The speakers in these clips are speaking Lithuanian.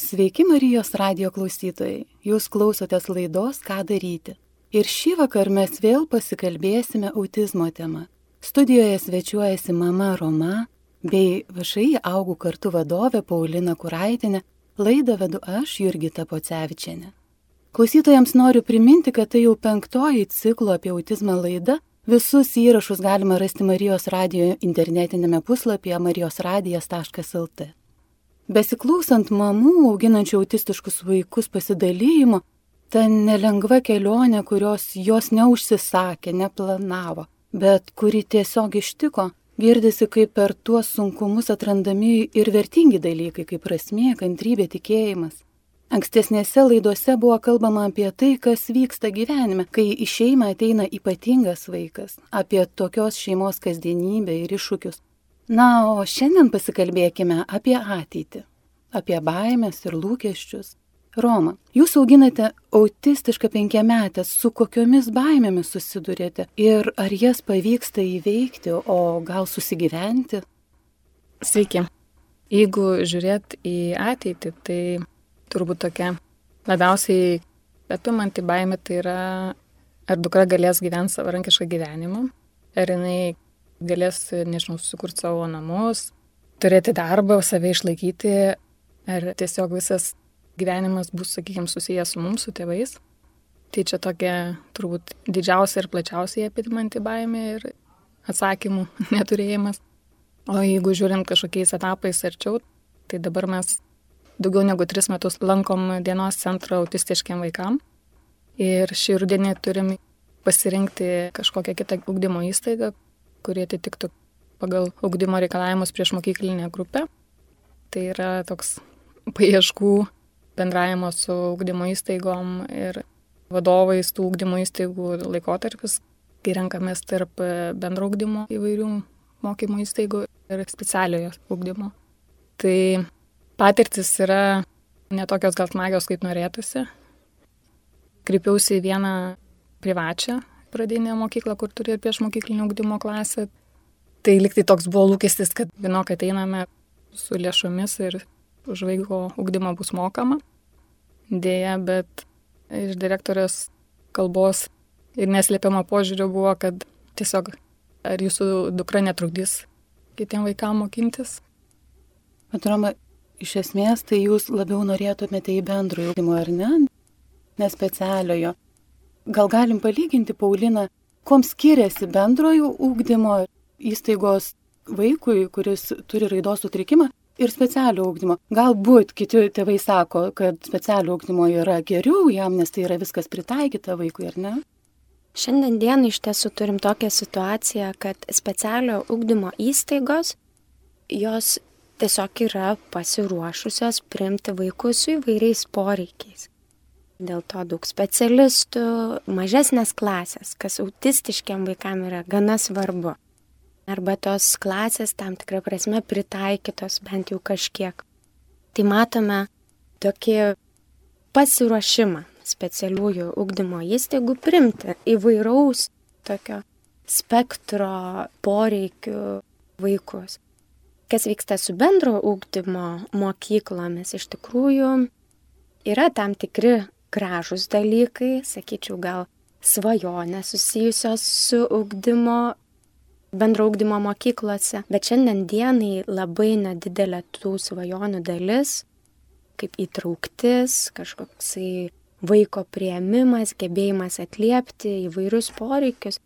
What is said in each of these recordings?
Sveiki Marijos radio klausytojai, jūs klausotės laidos Ką daryti. Ir šį vakar mes vėl pasikalbėsime autizmo tema. Studijoje svečiuojasi mama Roma bei vašai augų kartu vadovė Paulina Kuraitinė, laidą vedu aš Jurgita Pocevičiane. Klausytojams noriu priminti, kad tai jau penktoji ciklo apie autizmą laida. Visus įrašus galima rasti Marijos radio internetinėme puslapyje marijosradijas.lt. Besiklausant mamų auginančių autistiškus vaikus pasidalymo, ta nelengva kelionė, kurios jos neužsisakė, neplanavo, bet kuri tiesiog ištiko, girdisi, kaip per tuos sunkumus atrandami ir vertingi dalykai, kaip prasmė, kantrybė, tikėjimas. Ankstesnėse laidose buvo kalbama apie tai, kas vyksta gyvenime, kai į šeimą ateina ypatingas vaikas, apie tokios šeimos kasdienybę ir iššūkius. Na, o šiandien pasikalbėkime apie ateitį, apie baimės ir lūkesčius. Roma, jūs auginate autistišką penkiametę, su kokiomis baimėmis susidurėte ir ar jas pavyksta įveikti, o gal susigyventi? Sveiki. Jeigu žiūrėt į ateitį, tai turbūt tokia labiausiai apimanti baimė tai yra, ar dukra galės gyventi savarankišką gyvenimą, ar jinai galės, nežinau, susikurti savo namus, turėti darbą, save išlaikyti, ar tiesiog visas gyvenimas bus, sakykime, susijęs su mums, su tėvais. Tai čia tokia turbūt didžiausia ir plačiausiai apimanti baimė ir atsakymų neturėjimas. O jeigu žiūrint kažkokiais etapais arčiau, tai dabar mes daugiau negu tris metus lankom dienos centrą autistiškiam vaikam. Ir šį rudenį turim pasirinkti kažkokią kitą ugdymo įstaigą, kurie atitiktų pagal augdymo reikalavimus prieš mokyklinę grupę. Tai yra toks paieškų bendravimo su augdymo įstaigom ir vadovais tų augdymo įstaigų laikotarpis, kai renkamės tarp bendro augdymo įvairių mokymo įstaigų ir specialiojo augdymo. Tai patirtis yra netokios gal smagios, kaip norėtųsi. Kreipiausi į vieną privačią pradinę mokyklą, kur turi ir prieš mokyklinio ugdymo klasę. Tai liktai toks buvo lūkestis, kad vienok ateiname su lėšomis ir už vaiko ugdymą bus mokama. Dėja, bet iš direktorės kalbos ir neslėpiamo požiūrio buvo, kad tiesiog ar jūsų dukra netrukdys kitiem vaikam mokintis. Atrodo, iš esmės tai jūs labiau norėtumėte į bendrojo ugdymo, ar ne? Nespecialiojo. Gal galim palyginti, Paulina, kuom skiriasi bendrojo ūkdymo įstaigos vaikui, kuris turi raidos sutrikimą, ir specialio ūkdymo. Galbūt kiti tėvai sako, kad specialio ūkdymo yra geriau jam, nes tai yra viskas pritaikyta vaikui, ar ne? Šiandien dieną iš tiesų turim tokią situaciją, kad specialio ūkdymo įstaigos, jos tiesiog yra pasiruošusios priimti vaikus su įvairiais poreikiais. Dėl to daug specialistų, mažesnės klasės, kas autistiškiam vaikam yra gana svarbu. Arba tos klasės tam tikrą prasme pritaikytos bent jau kažkiek. Tai matome tokį pasiruošimą specialiųjų ugdymo įstaigų primti įvairaus tokio spektro poreikių vaikus. Kas vyksta su bendro ugdymo mokyklomis, iš tikrųjų yra tam tikri gražus dalykai, sakyčiau, gal svajonės susijusios su ugdymo, bendro ugdymo mokyklose, bet šiandien dienai labai nedidelė tų svajonių dalis, kaip įtrauktis, kažkoksai vaiko prieimimas, gebėjimas atliepti įvairius poreikius,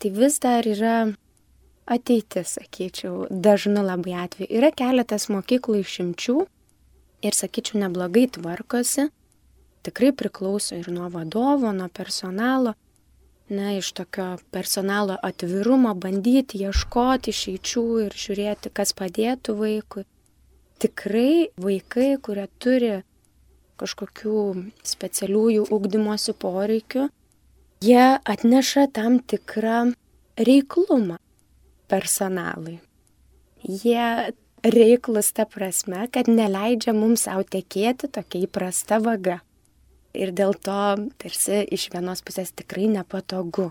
tai vis dar yra ateitis, sakyčiau, dažnu labai atveju. Yra keletas mokyklų išimčių ir, sakyčiau, neblogai tvarkosi, tikrai priklauso ir nuo vadovo, nuo personalo. Na, iš tokio personalo atvirumo bandyti ieškoti išeičių ir žiūrėti, kas padėtų vaikui. Tikrai vaikai, kurie turi kažkokių specialiųjų ugdymosi poreikių, jie atneša tam tikrą reiklumą personalui. Jie reiklus ta prasme, kad neleidžia mums savo tekėti tokia įprasta vaga. Ir dėl to tarsi iš vienos pusės tikrai nepatogu.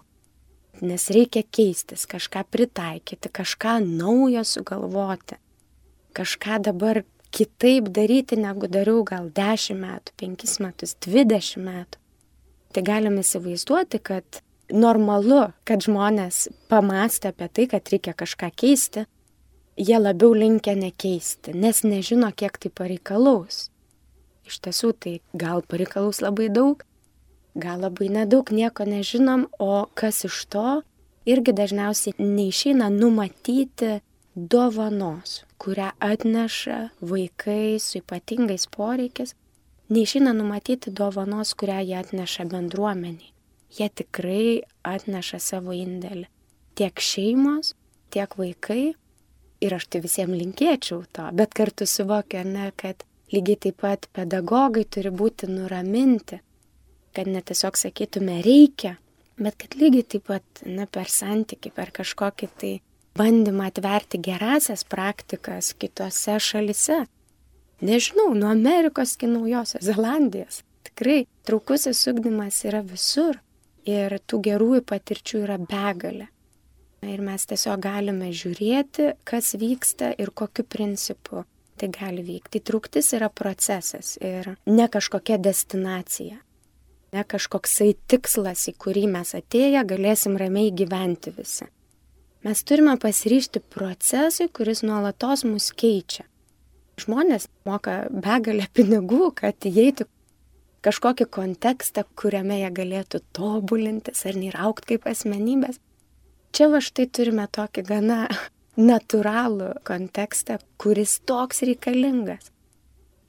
Nes reikia keistis, kažką pritaikyti, kažką naujo sugalvoti, kažką dabar kitaip daryti, negu dariau gal 10 metų, 5 metus, 20 metų. Tai galim įsivaizduoti, kad normalu, kad žmonės pamastė apie tai, kad reikia kažką keisti, jie labiau linkia nekeisti, nes nežino, kiek tai pareikalaus. Iš tiesų, tai gal pareikalaus labai daug, gal labai nedaug, nieko nežinom, o kas iš to, irgi dažniausiai neišeina numatyti dovanos, kurią atneša vaikai su ypatingais poreikis, neišeina numatyti dovanos, kurią jie atneša bendruomeniai. Jie tikrai atneša savo indėlį. Tiek šeimos, tiek vaikai. Ir aš tai visiems linkėčiau to, bet kartu suvokiu, ne, kad lygiai taip pat pedagogai turi būti nuraminti, kad ne tiesiog sakytume reikia, bet kad lygiai taip pat ne per santyki, per kažkokį tai bandymą atverti gerasias praktikas kitose šalise. Nežinau, nuo Amerikos iki Naujosios Zelandijos. Tikrai traukusis ugdymas yra visur ir tų gerųjų patirčių yra begalė. Ir mes tiesiog galime žiūrėti, kas vyksta ir kokiu principu tai gali vykti. Truktis yra procesas ir ne kažkokia destinacija ne kažkoksai tikslas, į kurį mes atėję galėsim ramiai gyventi visi. Mes turime pasiryšti procesui, kuris nuolatos mus keičia. Žmonės moka begalę pinigų, kad įeitų kažkokį kontekstą, kuriame jie galėtų tobulintis ar neįraukti kaip asmenybės. Čia va štai turime tokį gana natūralų kontekstą, kuris toks reikalingas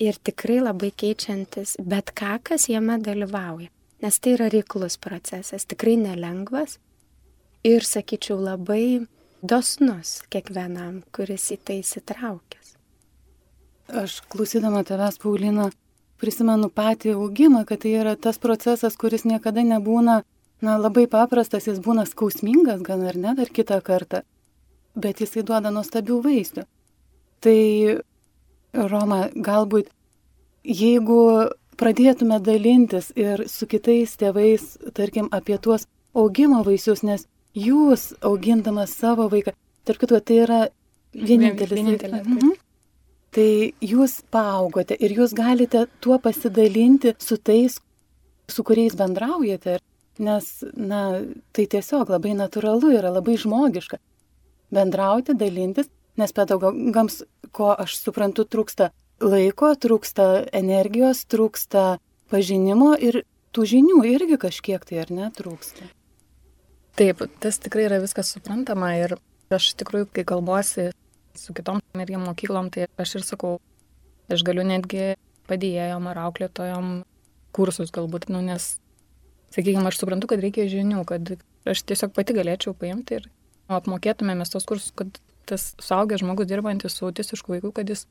ir tikrai labai keičiantis bet ką, kas jame dalyvauja. Nes tai yra reiklus procesas, tikrai nelengvas ir, sakyčiau, labai dosnus kiekvienam, kuris į tai įsitraukęs. Aš klausydama tavęs, Paulina, prisimenu patį augimą, kad tai yra tas procesas, kuris niekada nebūna, na, labai paprastas, jis būna skausmingas, gan ar ne, dar kitą kartą, bet jisai duoda nuostabių vaisių. Tai Roma, galbūt jeigu pradėtume dalintis ir su kitais tėvais, tarkim, apie tuos augimo vaisius, nes jūs augindamas savo vaiką, tarp kitų, tai yra vienintelis. Vienintelis. Mhm. Tai jūs paaugote ir jūs galite tuo pasidalinti su tais, su kuriais bendraujate, nes, na, tai tiesiog labai natūralu yra, labai žmogiška. Bendrauti, dalintis, nes pedagogams ko aš suprantu, trūksta laiko, trūksta energijos, trūksta pažinimo ir tų žinių irgi kažkiek tai ar netrūksta. Taip, tas tikrai yra viskas suprantama ir aš tikrųjų, kai kalbuosi su kitom mergim mokyklom, tai aš ir sakau, aš galiu netgi padėjėjom ar auklėtojom kursus galbūt, nu, nes, sakykime, aš suprantu, kad reikia žinių, kad aš tiesiog pati galėčiau paimti ir apmokėtumėmės tos kursus, kad tas suaugęs žmogus dirbantis su autistišku vaiku, kad jis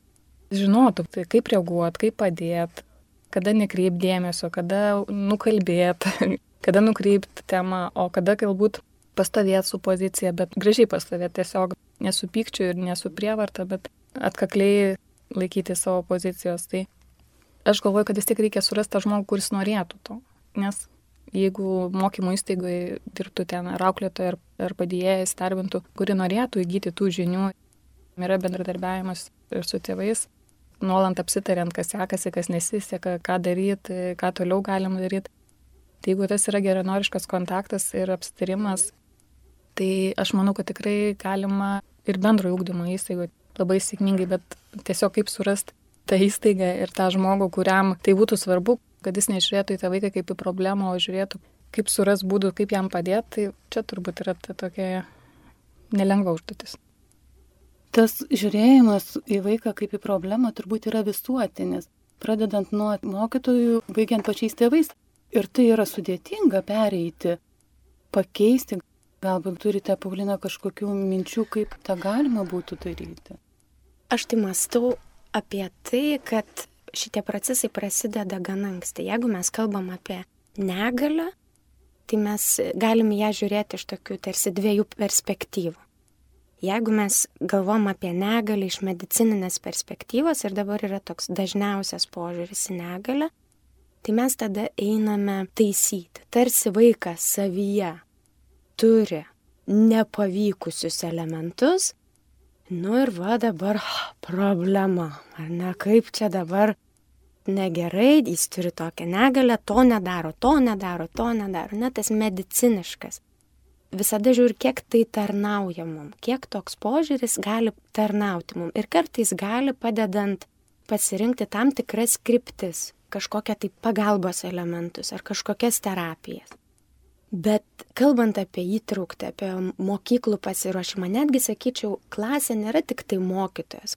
žinotų, tai kaip reaguoti, kaip padėti, kada nekreipdėmėsio, kada nukalbėti, kada nukreipti temą, o kada galbūt pastovėti su pozicija, bet gražiai pastovėti tiesiog nesupykčiu ir nesuprievarta, bet atkakliai laikyti savo pozicijos. Tai aš galvoju, kad vis tik reikia surasti tą žmogų, kuris norėtų to. Nes jeigu mokymo įstaigoje dirbtų ten ar auklėtoja, ar, ar padėjėjas darbintų, kuri norėtų įgyti tų žinių, yra bendradarbiavimas ir su tėvais, nuolant apsitariant, kas sekasi, kas nesiseka, ką daryti, ką toliau galim daryti. Tai jeigu tas yra geranoriškas kontaktas ir apsitarimas, tai aš manau, kad tikrai galima ir bendrojo ūkdymo įstaigoje labai sėkmingai, bet tiesiog kaip surasti tą įstaigą ir tą žmogų, kuriam tai būtų svarbu, kad jis nežiūrėtų į tą vaiką kaip į problemą, o žiūrėtų, kaip suras būdų, kaip jam padėti, tai čia turbūt yra ta tokia nelengva užduotis. Tas žiūrėjimas į vaiką kaip į problemą turbūt yra visuotinis, pradedant nuo mokytojų, baigiant pačiais tėvais. Ir tai yra sudėtinga pereiti, pakeisti. Galbūt turite, Paulina, kažkokių minčių, kaip tą galima būtų daryti? Aš tai mąstau apie tai, kad šitie procesai prasideda gan anksti. Jeigu mes kalbam apie negalę, tai mes galim ją žiūrėti iš tokių tarsi dviejų perspektyvų. Jeigu mes galvom apie negalę iš medicininės perspektyvos ir dabar yra toks dažniausias požiūris į negalę, tai mes tada einame taisyti. Tarsi vaikas savyje turi nepavykusius elementus, Nu ir va dabar problema, ar ne, kaip čia dabar negerai, jis turi tokią negalę, to nedaro, to nedaro, to nedaro, net tas mediciniškas. Visada žiūri, kiek tai tarnauja mum, kiek toks požiūris gali tarnauti mum ir kartais gali padedant pasirinkti tam tikras skriptis, kažkokią tai pagalbos elementus ar kažkokias terapijas. Bet kalbant apie įtrauktį, apie mokyklų pasiruošimą, netgi sakyčiau, klasė nėra tik tai mokytojas.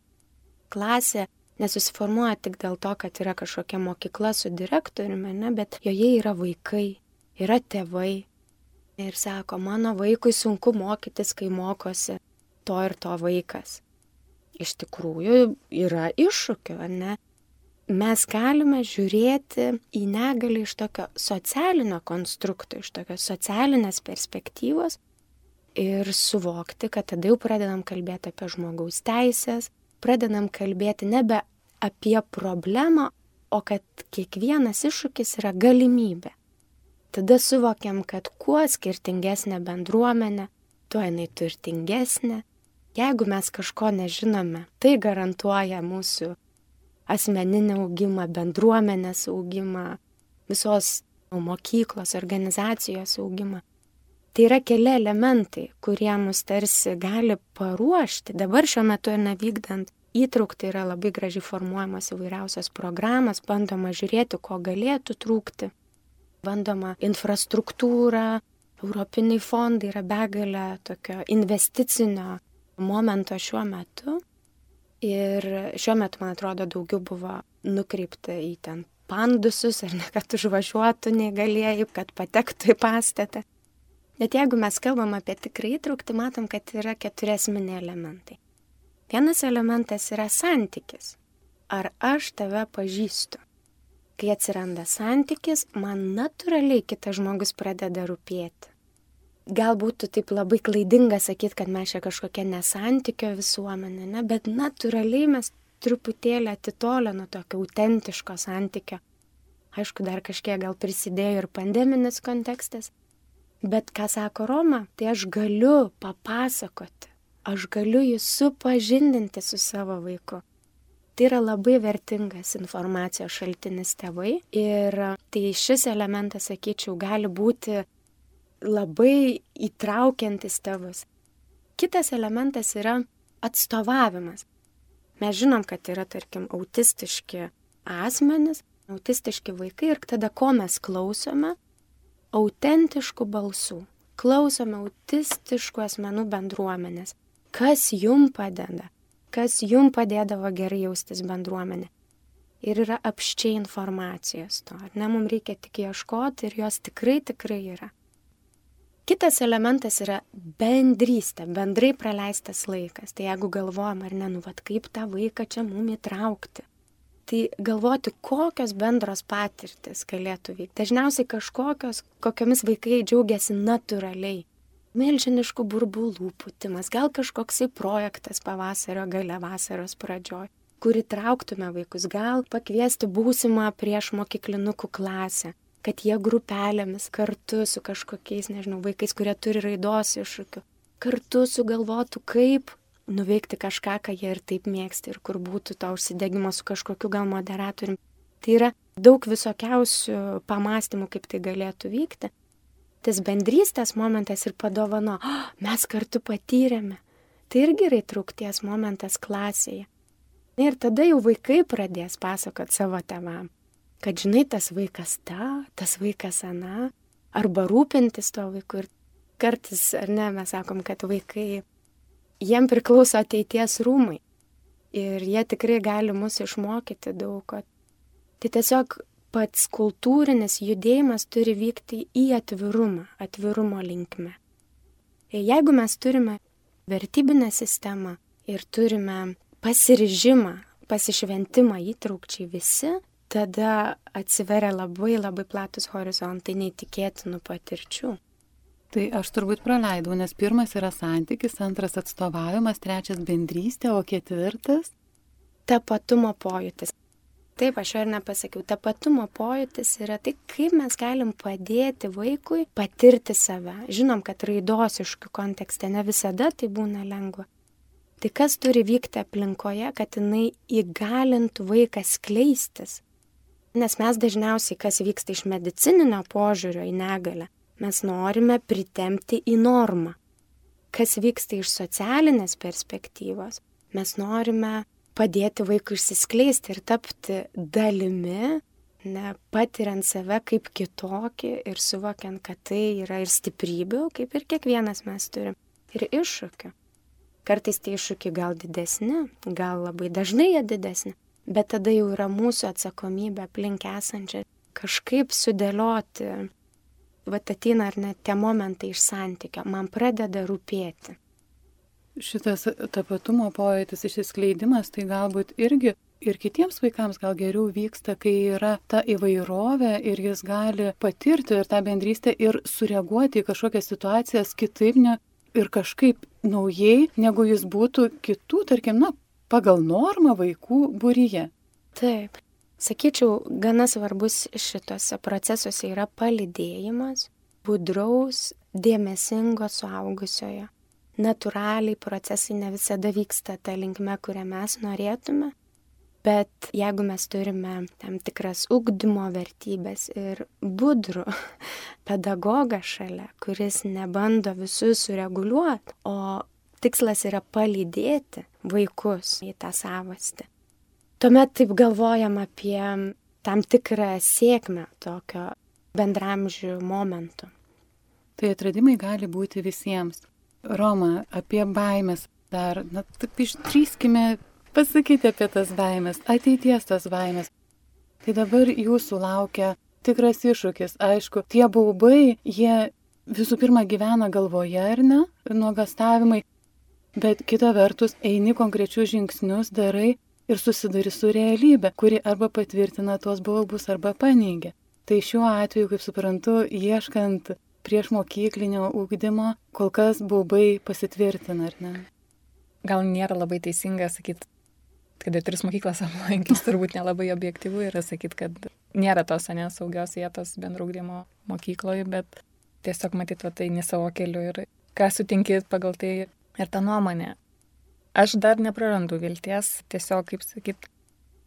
Klasė nesusiformuoja tik dėl to, kad yra kažkokia mokykla su direktoriumi, ne, bet joje yra vaikai, yra tėvai. Ir sako, mano vaikui sunku mokytis, kai mokosi to ir to vaikas. Iš tikrųjų yra iššūkių, ne? Mes galime žiūrėti į negalį iš tokio socialinio konstrukto, iš tokios socialinės perspektyvos ir suvokti, kad tada jau pradedam kalbėti apie žmogaus teisės, pradedam kalbėti nebe apie problemą, o kad kiekvienas iššūkis yra galimybė. Tada suvokiam, kad kuo skirtingesnė bendruomenė, tuo jinai turtingesnė. Jeigu mes kažko nežinome, tai garantuoja mūsų asmeninį augimą, bendruomenės augimą, visos mokyklos, organizacijos augimą. Tai yra keli elementai, kurie mus tarsi gali paruošti. Dabar šiuo metu ir nevykdant įtraukti yra labai gražiai formuojamas įvairiausios programas, bandoma žiūrėti, ko galėtų trūkti, bandoma infrastruktūra, europiniai fondai yra begalė tokio investicinio momento šiuo metu. Ir šiuo metu, man atrodo, daugiau buvo nukreipta į ten pandusus, ar ne, kad užvažiuotų negalėjai, kad patektų į pastatą. Bet jeigu mes kalbam apie tikrai įtraukti, matom, kad yra keturi esminiai elementai. Vienas elementas yra santykis. Ar aš tave pažįstu? Kai atsiranda santykis, man natūraliai kitas žmogus pradeda rūpėti. Galbūt taip labai klaidinga sakyti, kad mes čia kažkokia nesantykio visuomenė, ne? bet natūraliai mes truputėlį atitolę nuo tokio autentiško santykio. Aišku, dar kažkiek gal prisidėjo ir pandeminis kontekstas. Bet ką sako Roma, tai aš galiu papasakoti aš galiu jį supažindinti su savo vaiku. Tai yra labai vertingas informacijos šaltinis tėvai ir tai šis elementas, sakyčiau, gali būti labai įtraukiantis tėvus. Kitas elementas yra atstovavimas. Mes žinom, kad yra, tarkim, autistiški asmenys, autistiški vaikai ir tada ko mes klausome? Autentiškų balsų. Klausome autistiškų asmenų bendruomenės kas jum padeda, kas jum padėdavo gerai jaustis bendruomenė. Ir yra apščiai informacijos to, ar ne, mums reikia tik ieškoti ir jos tikrai, tikrai yra. Kitas elementas yra bendrystė, bendrai praleistas laikas. Tai jeigu galvojam, ar ne, nu, vad kaip tą vaiką čia mum įtraukti. Tai galvoti, kokios bendros patirtis galėtų vykti. Dažniausiai kažkokios, kokiomis vaikai džiaugiasi natūraliai milžiniškų burbulų putimas, gal kažkoksai projektas pavasario gale vasaros pradžioj, kur įtrauktume vaikus, gal pakviesti būsimą prieš mokyklinukų klasę, kad jie grupelėmis kartu su kažkokiais, nežinau, vaikais, kurie turi raidos iššūkių, kartu sugalvotų, kaip nuveikti kažką, ką jie ir taip mėgsta ir kur būtų to užsidegimo su kažkokiu gal moderatoriumi. Tai yra daug visokiausių pamastymų, kaip tai galėtų vykti tas bendrystės momentas ir padovano, oh, mes kartu patyrėme. Tai irgi yra įtraukties momentas klasėje. Ir tada jau vaikai pradės pasakot savo tevam, kad žinai, tas vaikas ta, tas vaikas ana, arba rūpintis to vaiku. Ir kartais, ar ne, mes sakom, kad vaikai, jiem priklauso ateities rūmai. Ir jie tikrai gali mus išmokyti daug ko. Tai tiesiog pats kultūrinis judėjimas turi vykti į atvirumą, atvirumo linkme. Jeigu mes turime vertybinę sistemą ir turime pasiryžimą, pasišventimą įtraukčiai visi, tada atsiveria labai labai platus horizontai neįtikėtinų patirčių. Tai aš turbūt praleidau, nes pirmas yra santykis, antras atstovavimas, trečias bendrystė, o ketvirtas tapatumo pojūtis. Taip, aš ir nepasakiau. Tapatumo pojūtis yra tai, kaip mes galim padėti vaikui patirti save. Žinom, kad raidosiškų kontekste ne visada tai būna lengva. Tai kas turi vykti aplinkoje, kad jinai įgalintų vaiką skleistis? Nes mes dažniausiai, kas vyksta iš medicininio požiūrio į negalę, mes norime pritemti į normą. Kas vyksta iš socialinės perspektyvos, mes norime padėti vaikui išsiskleisti ir tapti dalimi, ne patiriant save kaip kitokį ir suvokiant, kad tai yra ir stiprybių, kaip ir kiekvienas mes turim, ir iššūkių. Kartais tie iššūkiai gal didesni, gal labai dažnai jie didesni, bet tada jau yra mūsų atsakomybė aplink esančią kažkaip sudėlioti, va ateina ar net tie momentai iš santykio, man pradeda rūpėti. Šitas tapatumo pojūtis išsiskleidimas tai galbūt irgi ir kitiems vaikams gal geriau vyksta, kai yra ta įvairovė ir jis gali patirti ir tą bendrystę ir sureaguoti į kažkokias situacijas kitaip ne, ir kažkaip naujai, negu jis būtų kitų, tarkim, na, pagal normą vaikų būryje. Taip. Sakyčiau, gana svarbus šitose procesuose yra palidėjimas budraus, dėmesingo suaugusiojo. Naturaliai procesai ne visada vyksta tą linkme, kurią mes norėtume, Bet jeigu mes turime tam tikras ugdymo vertybės ir budrų pedagogą šalia, kuris nebando visus sureguliuoti, o tikslas yra palydėti vaikus į tą savastį, tuomet taip galvojam apie tam tikrą sėkmę tokio bendramžių momentų. Tai atradimai gali būti visiems. Roma, apie baimės dar, na, taip ištryskime pasakyti apie tas baimės, ateities tas baimės. Tai dabar jūsų laukia tikras iššūkis. Aišku, tie baubai, jie visų pirma gyvena galvoje, ar ne, nuogastavimai, bet kita vertus eini konkrečius žingsnius, darai ir susiduri su realybė, kuri arba patvirtina tuos baubus, arba paneigia. Tai šiuo atveju, kaip suprantu, ieškant prieš mokyklinio ūkdymo, kol kas baubai pasitvirtina, ar ne? Gal nėra labai teisinga sakyti, kad ir tris mokyklas aplankys, turbūt nelabai objektyvu yra sakyti, kad nėra tos nesaugios vietos bendraugdymo mokykloje, bet tiesiog matyti, va tai ne savo keliu ir ką sutinkit pagal tai ir tą nuomonę. Aš dar neprarandu vilties, tiesiog, kaip sakyt,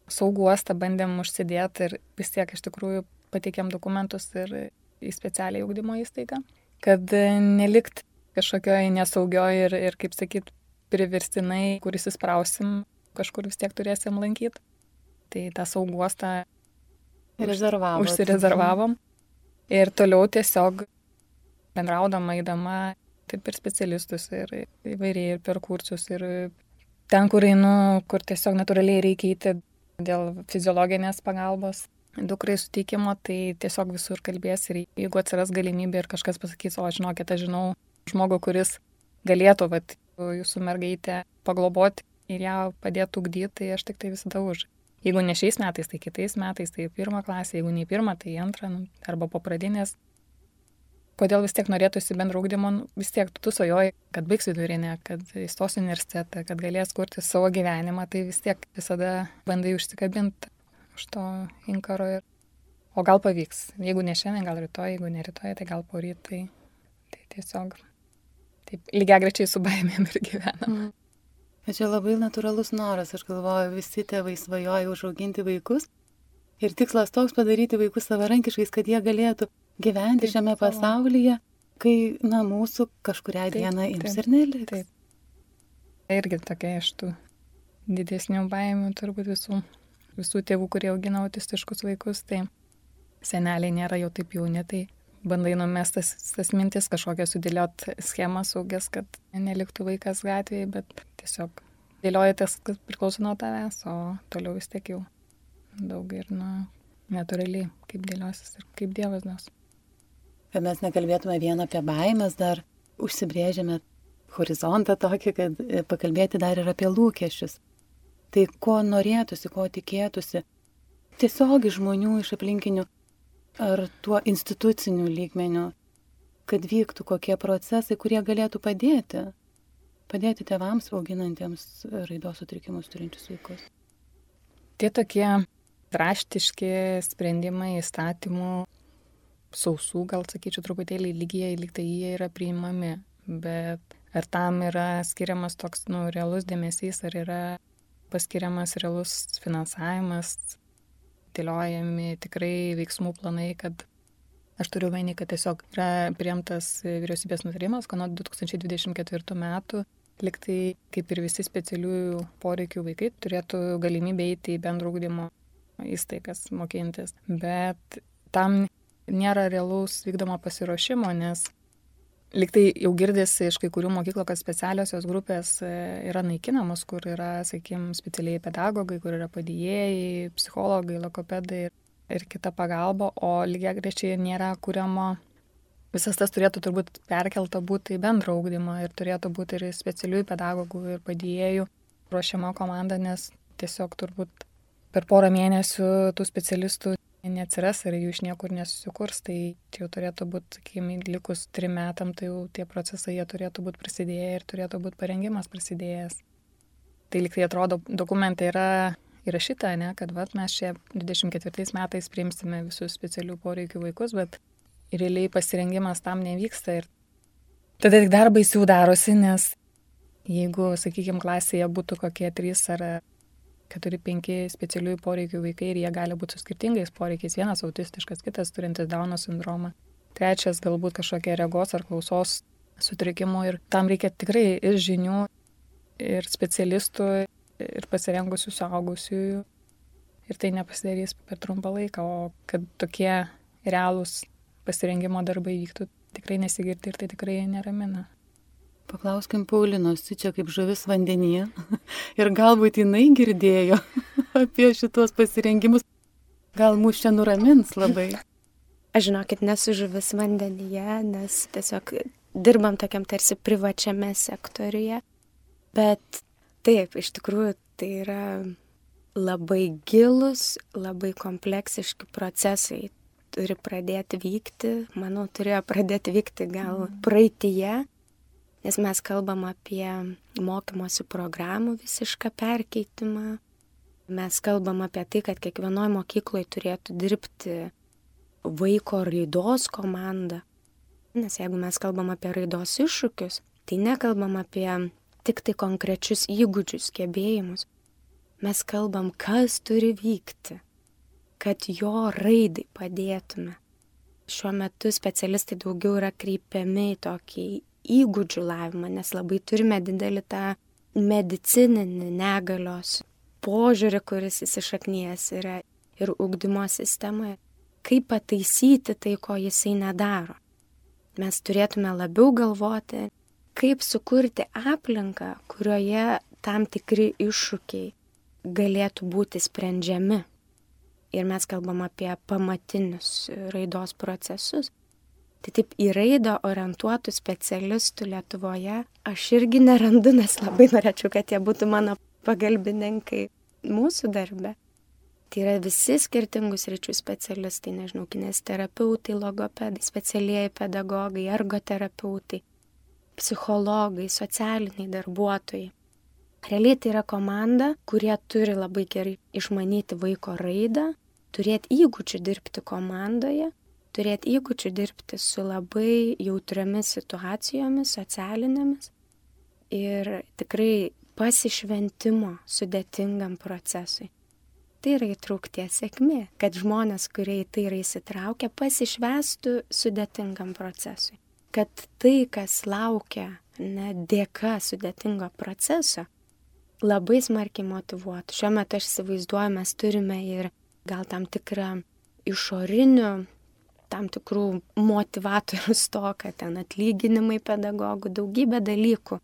sauguostą bandėm užsidėti ir vis tiek iš tikrųjų pateikėm dokumentus ir į specialią ūkdymo įstaigą, kad nelikt kažkokioje nesaugioje ir, ir, kaip sakyt, priverstinai, kuris įsprausim kažkur vis tiek turėsim lankyti. Tai tą sauguostą Rezervavom. Užsirezervavom. Ir toliau tiesiog bendraudama, įdama ir specialistus, ir įvairiai, ir per kursus, ir ten, kur einu, kur tiesiog natūraliai reikia įti dėl fiziologinės pagalbos dukrai suteikimo, tai tiesiog visur kalbės ir jeigu atsiras galimybė ir kažkas pasakys, o žinokit, aš žinau žmogų, kuris galėtų, vat, jūsų mergaitę pagloboti ir ją padėtų ugdyti, tai aš tik tai visada už. Jeigu ne šiais metais, tai kitais metais, tai pirmą klasę, jeigu ne pirmą, tai antrą, nu, arba po pradinės. Kodėl vis tiek norėtųsi bendro ugdymo, nu, vis tiek tu svajoji, kad baigs vidurinę, kad įstos universitetą, kad galės kurti savo gyvenimą, tai vis tiek visada bandai užsikabinti už to inkaro. Ir... O gal pavyks, jeigu ne šiandien, gal rytoj, jeigu ne rytoj, tai gal po rytai. Tai tiesiog taip lygiai grečiai su baimėm ir gyvenam. Mm. Bet čia labai natūralus noras, aš galvoju, visi tėvai svajoja užauginti vaikus. Ir tikslas toks padaryti vaikus savarankiškais, kad jie galėtų gyventi taip, šiame pasaulyje, kai, na, mūsų kažkuria taip, diena ims taip, ir neliks. Taip. Irgi tokia iš tų didesnių baimių turbūt visų, visų tėvų, kurie augina autistiškus vaikus, tai seneliai nėra jau taip jauni, tai bandai numestas tas mintis kažkokią sudėliot schemą saugias, kad neliktų vaikas gatvėje, bet tiesiog dėlioji tas, kas priklauso nuo tavęs, o toliau vis tiek jau daug ir nu, natūraliai, kaip dėliosis ir kaip Dievas duos. Kad mes nekalbėtume vien apie baimės, dar užsibrėžėme horizontą tokį, kad e, pakalbėti dar ir apie lūkesčius. Tai ko norėtųsi, ko tikėtųsi tiesiog iš žmonių, iš aplinkinių ar tuo instituciniu lygmeniu, kad vyktų kokie procesai, kurie galėtų padėti, padėti tėvams auginantiems raidos sutrikimus turinčius vaikus. Tie tokie draštiški sprendimai įstatymų, sausų, gal sakyčiau, truputėlį lygiai, lyg tai jie yra priimami, bet ar tam yra skiriamas toks, nu, realus dėmesys, ar yra paskiriamas realus finansavimas, dėliojami tikrai veiksmų planai, kad aš turiu vainį, kad tiesiog yra priimtas vyriausybės nutarimas, kad nuo 2024 metų liktai kaip ir visi specialiųjų poreikių vaikai turėtų galimybę eiti į bendrų ūkdymo įstaigas mokintis. Bet tam nėra realaus vykdomo pasiruošimo, nes liktai jau girdisi iš kai kurių mokyklų, kad specialiosios grupės e, yra naikinamos, kur yra, sakykime, specialiai pedagogai, kur yra padėjėjai, psichologai, lokopedai ir, ir kita pagalba, o lygiai grečiai nėra kuriamo. Visas tas turėtų turbūt perkelta būti į bendrą ūkdymą ir turėtų būti ir specialiųjų pedagogų ir padėjėjų ruošiama komanda, nes tiesiog turbūt per porą mėnesių tų specialistų neatsiras ir jų iš niekur nesusikurs, tai jau turėtų būti, sakykime, likus trim metam, tai jau tie procesai jie turėtų būti prasidėję ir turėtų būti parengimas prasidėjęs. Tai liktai atrodo, dokumentai yra įrašyta, ne, kad vat, mes čia 24 metais priimsime visus specialių poreikių vaikus, bet realiai pasirengimas tam nevyksta ir tada tik dar baisiau darosi, nes jeigu, sakykime, klasėje būtų kokie trys ar keturi, penki specialiųjų poreikių vaikai ir jie gali būti su skirtingais poreikiais. Vienas autistiškas, kitas turintis Dauno sindromą. Trečias galbūt kažkokie regos ar klausos sutrikimų ir tam reikia tikrai ir žinių, ir specialistų, ir pasirengusių suaugusiųjų. Ir tai nepasidarys per trumpą laiką, o kad tokie realūs pasirengimo darbai vyktų, tikrai nesigirti ir tai tikrai neramina. Paklauskim Paulinos, čia kaip žuvis vandenyje. Ir galbūt jinai girdėjo apie šitos pasirengimus. Gal mus čia nuramins labai. Aš žinokit, nesu žuvis vandenyje, nes tiesiog dirbam tokiam tarsi privačiame sektoriuje. Bet taip, iš tikrųjų tai yra labai gilus, labai kompleksiški procesai turi pradėti vykti, manau, turėjo pradėti vykti gal praeitie, nes mes kalbam apie mokymosi programų visišką perkeitimą. Mes kalbam apie tai, kad kiekvienoje mokykloje turėtų dirbti vaiko raidos komanda. Nes jeigu mes kalbam apie raidos iššūkius, tai nekalbam apie tik tai konkrečius įgūdžius, gebėjimus. Mes kalbam, kas turi vykti, kad jo raidai padėtume. Šiuo metu specialistai daugiau yra kreipiami į tokį įgūdžių lavimą, nes labai turime didelį tą medicininį negalios požiūrį, kuris įsišaknyjas yra ir ugdymo sistemoje. Kaip pataisyti tai, ko jisai nedaro. Mes turėtume labiau galvoti, kaip sukurti aplinką, kurioje tam tikri iššūkiai galėtų būti sprendžiami. Ir mes kalbam apie pamatinius raidos procesus, Tai taip į raidą orientuotų specialistų Lietuvoje aš irgi nerandu, nes labai norėčiau, kad jie būtų mano pagalbininkai mūsų darbe. Tai yra visi skirtingus ryčių specialistai, nežinau, kinesterapeutai, logopedai, specialieji pedagogai, ergoterapeutai, psichologai, socialiniai darbuotojai. Realiai tai yra komanda, kurie turi labai gerai išmanyti vaiko raidą, turėti įgūdžių dirbti komandoje turėti įgūdžių dirbti su labai jautriomis situacijomis, socialinėmis ir tikrai pasišventimo sudėtingam procesui. Tai yra įtraukties sėkmė, kad žmonės, kurie į tai yra įsitraukę, pasišvestų sudėtingam procesui. Kad tai, kas laukia ne, dėka sudėtingo proceso, labai smarkiai motivuotų. Šiuo metu aš įsivaizduoju, mes turime ir gal tam tikrą išorinių tam tikrų motivatorių stoką, ten atlyginimai pedagogų, daugybė dalykų,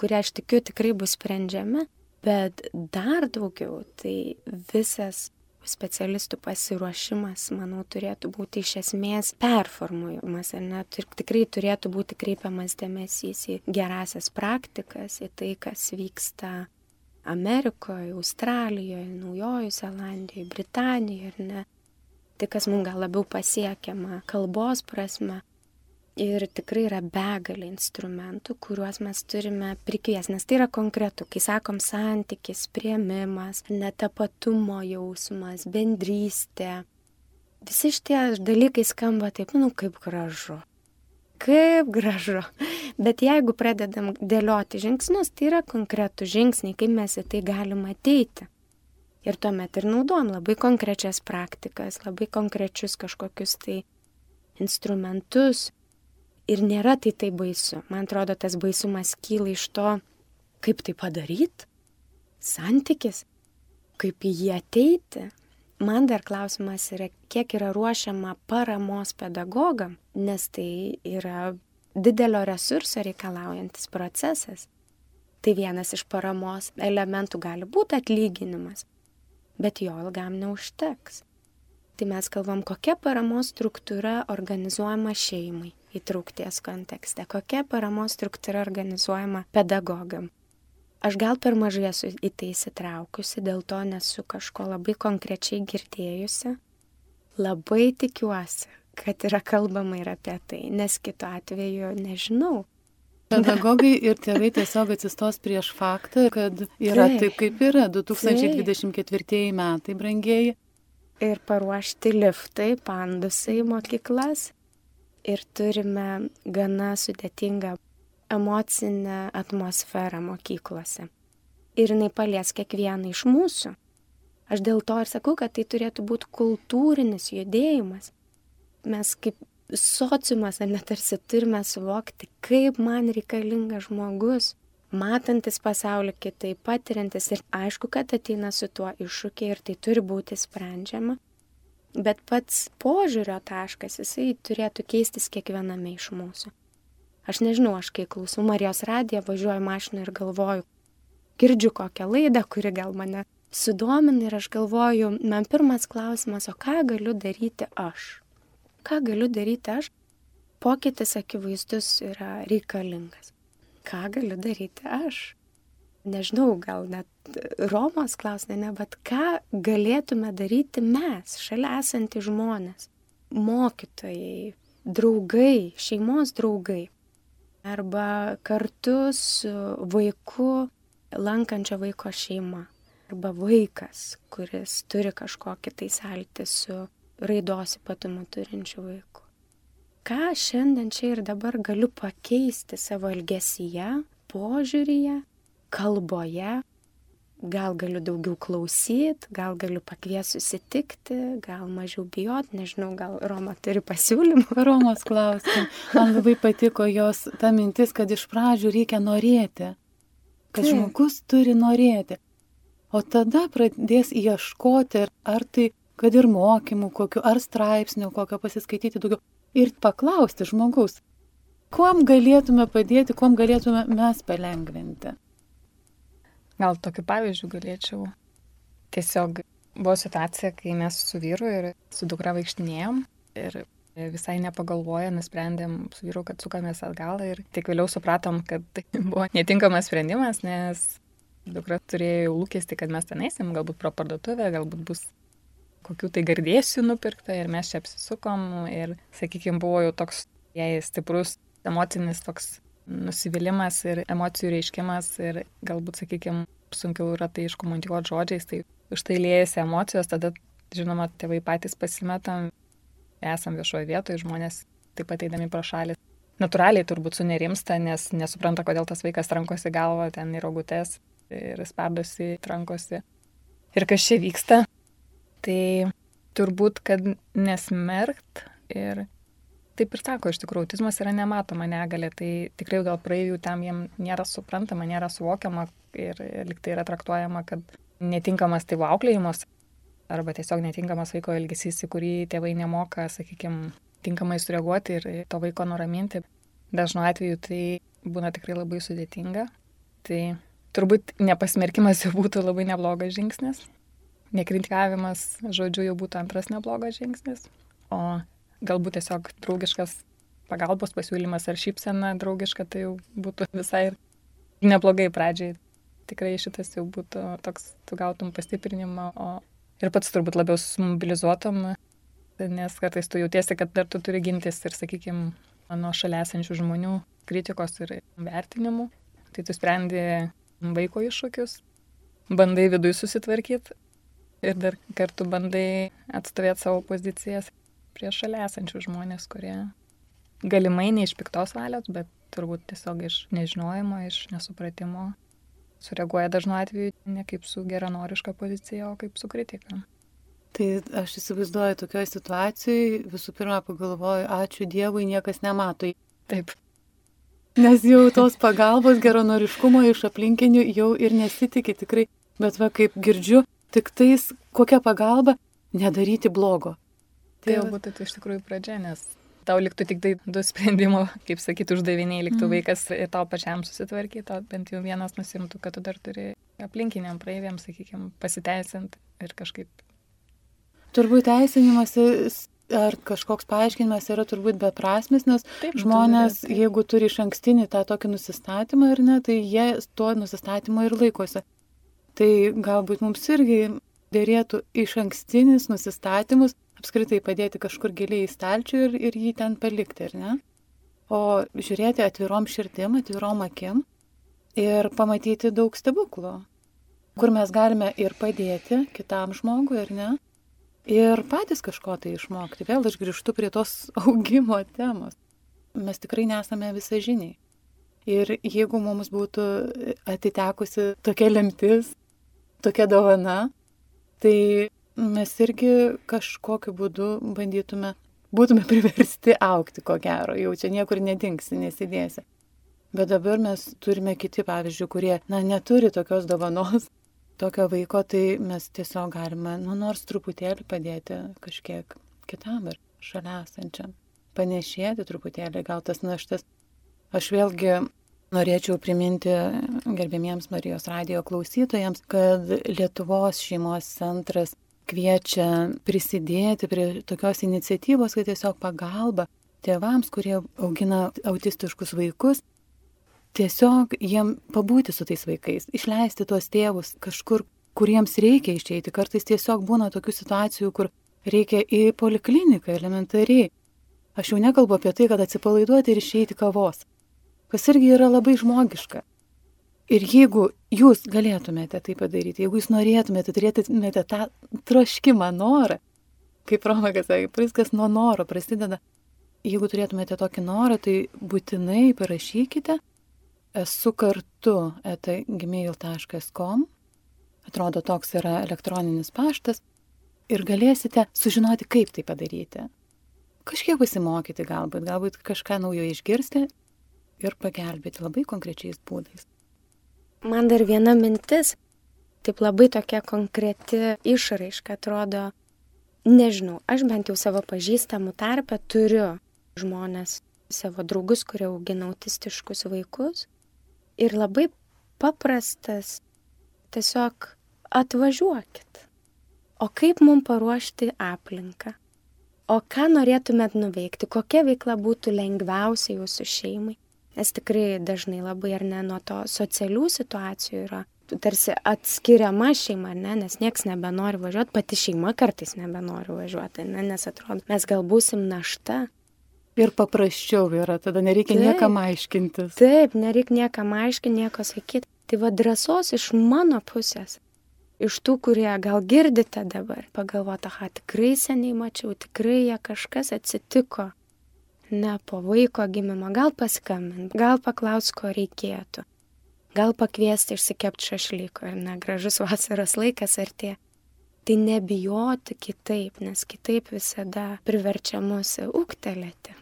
kurie aš tikiu tikrai bus sprendžiami, bet dar daugiau tai visas specialistų pasiruošimas, manau, turėtų būti iš esmės performuojamas, ar ne, tikrai turėtų būti kreipiamas dėmesys į gerasias praktikas, į tai, kas vyksta Amerikoje, Australijoje, Naujojoje Zelandijoje, Britanijoje, ar ne, tai, kas mums gal labiau pasiekiama kalbos prasme. Ir tikrai yra begalė instrumentų, kuriuos mes turime prikvies, nes tai yra konkretu, kai sakom santykis, prieimimas, netapatumo jausmas, bendrystė. Visi šitie dalykai skamba taip, nu, kaip gražu. kaip gražu. Bet jeigu pradedam dėlioti žingsnius, tai yra konkretų žingsniai, kaip mes į tai galim ateiti. Ir tuomet ir naudojam labai konkrečias praktikas, labai konkrečius kažkokius tai instrumentus. Ir nėra tai tai baisu. Man atrodo, tas baisumas kyla iš to, kaip tai padaryti, santykis, kaip į jį ateiti. Man dar klausimas yra, kiek yra ruošiama paramos pedagogam, nes tai yra didelio resurso reikalaujantis procesas. Tai vienas iš paramos elementų gali būti atlyginimas, bet jo ilgam neužteks. Tai mes kalbam, kokia paramos struktūra organizuojama šeimai įtraukties kontekste, kokia paramos struktūra organizuojama pedagogam, Aš gal per mažai esu į tai įsitraukusi, dėl to nesu kažko labai konkrečiai girdėjusi. Labai tikiuosi, kad yra kalbama ir apie tai, nes kitu atveju nežinau. Pedagogai ir tėvai tiesiog atsistos prieš faktą, kad yra taip, taip kaip yra 2024 taip. metai, brangieji. Ir paruošti liftai, pandusai mokyklas. Ir turime gana sudėtingą emocinę atmosferą mokyklose. Ir jinai palies kiekvieną iš mūsų. Aš dėl to ir sakau, kad tai turėtų būti kultūrinis judėjimas. Mes kaip sociumas, ar net tarsi turime suvokti, kaip man reikalingas žmogus, matantis pasaulį kitaip, patiriantis ir aišku, kad ateina su tuo iššūkiai ir tai turi būti sprendžiama. Bet pats požiūrio taškas, jisai turėtų keistis kiekviename iš mūsų. Aš nežinau, aš kai klausau Marijos radiją, važiuoju mašiną ir galvoju, girdžiu kokią laidą, kuri gal mane sudomina ir aš galvoju, man pirmas klausimas, o ką galiu daryti aš? Ką galiu daryti aš? Pokytis akivaizdus yra reikalingas. Ką galiu daryti aš? Nežinau, gal net Romos klausė, ne, bet ką galėtume daryti mes, šalia esantys žmonės, mokytojai, draugai, šeimos draugai arba kartu su vaiku lankančio vaiko šeima arba vaikas, kuris turi kažkokį tai sąlytį su raidos ypatumų turinčiu vaiku. Ką šiandien čia ir dabar galiu pakeisti savo elgesyje, požiūryje, kalboje, gal galiu daugiau klausyti, gal galiu pakviesti susitikti, gal mažiau bijot, nežinau, gal Roma turi pasiūlymų. Romos klausim. Man labai patiko jos ta mintis, kad iš pradžių reikia norėti, kad Taip. žmogus turi norėti. O tada pradės ieškoti, ar tai, kad ir mokymų kokiu, ar straipsnių kokio pasiskaityti daugiau. Ir paklausti žmogaus, kuom galėtume padėti, kuom galėtume mes palengvinti. Gal tokiu pavyzdžiu galėčiau. Tiesiog buvo situacija, kai mes su vyru ir su dukra vaikštinėjom ir visai nepagalvoję nusprendėm su vyru, kad sukamės atgal ir tik vėliau supratom, kad tai buvo netinkamas sprendimas, nes dukra turėjo lūkesti, kad mes ten eisim, galbūt pro parduotuvę, galbūt bus kokių tai gardėsių nupirkta ir mes čia apsisukom ir, sakykime, buvo jau toks jai stiprus emocinis toks nusivylimas ir emocijų reiškimas ir galbūt, sakykime, sunkiau yra tai iškomunikuoti žodžiais, tai už tai liejasi emocijos, tada, žinoma, tėvai patys pasimetam, esam viešoje vietoje, žmonės taip pat eidami pro šalį. Naturaliai turbūt sunerimsta, nes nesupranta, kodėl tas vaikas trankosi galvą ten į rogutes ir spardosi, trankosi. Ir kas čia vyksta, tai turbūt, kad nesmerkt ir taip ir sako, iš tikrųjų, autizmas yra nematoma negalė, tai tikrai gal praeivių tam jiem nėra suprantama, nėra suvokiama ir liktai yra traktuojama, kad netinkamas tėvų auklėjimas arba tiesiog netinkamas vaiko elgesys, į kurį tėvai nemoka, sakykime, tinkamai sureaguoti ir to vaiko nuraminti. Dažnu atveju tai būna tikrai labai sudėtinga. Tai turbūt nepasmerkimas jau būtų labai neblogas žingsnis. Nekritikavimas, žodžiu, jau būtų antras neblogas žingsnis. O galbūt tiesiog draugiškas pagalbos pasiūlymas ar šypsena draugiška, tai jau būtų visai neblogai pradžiai. Tikrai šitas jau būtų toks, tu gautum pastiprinimą, o ir pats turbūt labiau sumobilizuotum, nes kartais tu jautiesi, kad dar tu turi gintis ir, sakykime, nuo šalia esančių žmonių kritikos ir vertinimų. Tai tu sprendi vaiko iššūkius, bandai viduje susitvarkyti ir dar kartu bandai atstovėti savo pozicijas prieš šalia esančių žmonės, kurie galimai ne iš piktos valios, bet turbūt tiesiog iš nežinojimo, iš nesupratimo sureaguoja dažnu atveju ne kaip su geranoriška pozicija, o kaip su kritika. Tai aš įsivaizduoju tokioje situacijoje, visų pirma pagalvoju, ačiū Dievui, niekas nemato. Taip. Nes jau tos pagalbos geranoriškumo iš aplinkinių jau ir nesitikė tikrai, bet va kaip girdžiu, tik tais kokia pagalba nedaryti blogo. Tai jau būtų tai iš tikrųjų pradžia, nes tau liktų tik tai du sprendimo, kaip sakyti, uždaviniai, liktų mm. vaikas ir tau pačiam susitvarkyti, o bent jau vienas nusimtų, kad tu dar turi aplinkiniam praeiviam, sakykime, pasiteisint ir kažkaip. Turbūt teisinimas ar kažkoks paaiškinimas yra turbūt beprasmis, nes taip, žmonės, taip. jeigu turi iš ankstinį tą tokį nusistatymą ar ne, tai jie tuo nusistatymu ir laikosi. Tai galbūt mums irgi dėrėtų iš ankstinis nusistatymus apskritai padėti kažkur giliai į stalčių ir, ir jį ten palikti, ar ne? O žiūrėti atvirom širdim, atvirom akim ir pamatyti daug stebuklų, kur mes galime ir padėti kitam žmogui, ar ne? Ir patys kažko tai išmokti. Vėl aš grįžtu prie tos augimo temos. Mes tikrai nesame visažiniai. Ir jeigu mums būtų atitekusi tokia lemtis, tokia dovana, tai mes irgi kažkokiu būdu bandytume, būtume priversti aukti, ko gero, jau čia niekur nedingsi, nesidėsi. Bet dabar mes turime kiti pavyzdžių, kurie, na, neturi tokios dovanos, tokio vaiko, tai mes tiesiog galime, nu, nors truputėlį padėti kažkiek kitam ir šalia esančiam. Panešėti truputėlį, gal tas naštas. Aš vėlgi Norėčiau priminti gerbėmiems Marijos radio klausytojams, kad Lietuvos šeimos centras kviečia prisidėti prie tokios iniciatyvos, kad tiesiog pagalba tėvams, kurie augina autistiškus vaikus, tiesiog jiem pabūti su tais vaikais, išleisti tuos tėvus kažkur, kuriems reikia išeiti. Kartais tiesiog būna tokių situacijų, kur reikia į polikliniką elementariai. Aš jau nekalbu apie tai, kad atsipalaiduoti ir išeiti kavos kas irgi yra labai žmogiška. Ir jeigu jūs galėtumėte tai padaryti, jeigu jūs norėtumėte, turėtumėte tą troškimą, norą, kaip Romakas sakė, viskas nuo noro prasideda. Jeigu turėtumėte tokį norą, tai būtinai parašykite esu kartu etagmail.com, atrodo toks yra elektroninis paštas, ir galėsite sužinoti, kaip tai padaryti. Kažkiek pasimokyti galbūt, galbūt kažką naujo išgirsti ir pagelbėti labai konkrečiais būdais. Man dar viena mintis, taip labai tokia konkreti išraiška atrodo, nežinau, aš bent jau savo pažįstamų tarpę turiu žmonės, savo draugus, kurie augina autistiškus vaikus. Ir labai paprastas, tiesiog atvažiuokit. O kaip mums paruošti aplinką? O ką norėtumėt nuveikti? Kokia veikla būtų lengviausia jūsų šeimai? Nes tikrai dažnai labai ar ne nuo to socialių situacijų yra tarsi atskiriama šeima, ne, nes nieks nebenori važiuoti, pati šeima kartais nebenori važiuoti, ne, nes atrodo, mes gal būsim našta. Ir paprasčiau yra, tada nereikia taip, niekam aiškintis. Taip, nereikia niekam aiškinti, nieko sakyti. Tai va drąsos iš mano pusės, iš tų, kurie gal girdite dabar, pagalvoti, aha, tikrai seniai mačiau, tikrai jie kažkas atsitiko ne po vaiko gimimo, gal paskambint, gal paklaus, ko reikėtų, gal pakviesti išsikepti šašlyko ir ne gražus vasaros laikas artė. Tai nebijoti kitaip, nes kitaip visada priverčia mus ūktelėti.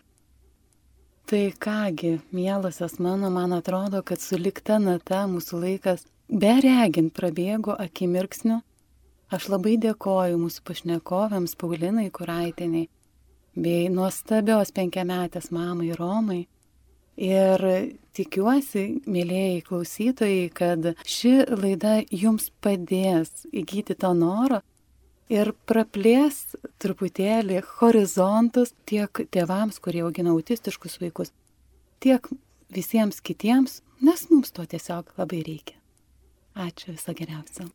Tai kągi, mielosios mano, man atrodo, kad sulikta nata mūsų laikas beregint prabėgo akimirksniu. Aš labai dėkoju mūsų pašnekovėms Paulinai Kuraitiniai bei nuostabios penkiametės mamai Romai. Ir tikiuosi, mėlyjei klausytojai, kad ši laida jums padės įgyti to noro ir praplės truputėlį horizontus tiek tėvams, kurie augina autistiškus vaikus, tiek visiems kitiems, nes mums to tiesiog labai reikia. Ačiū viso geriausio.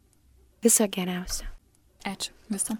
Viso geriausio. Ačiū. Viso.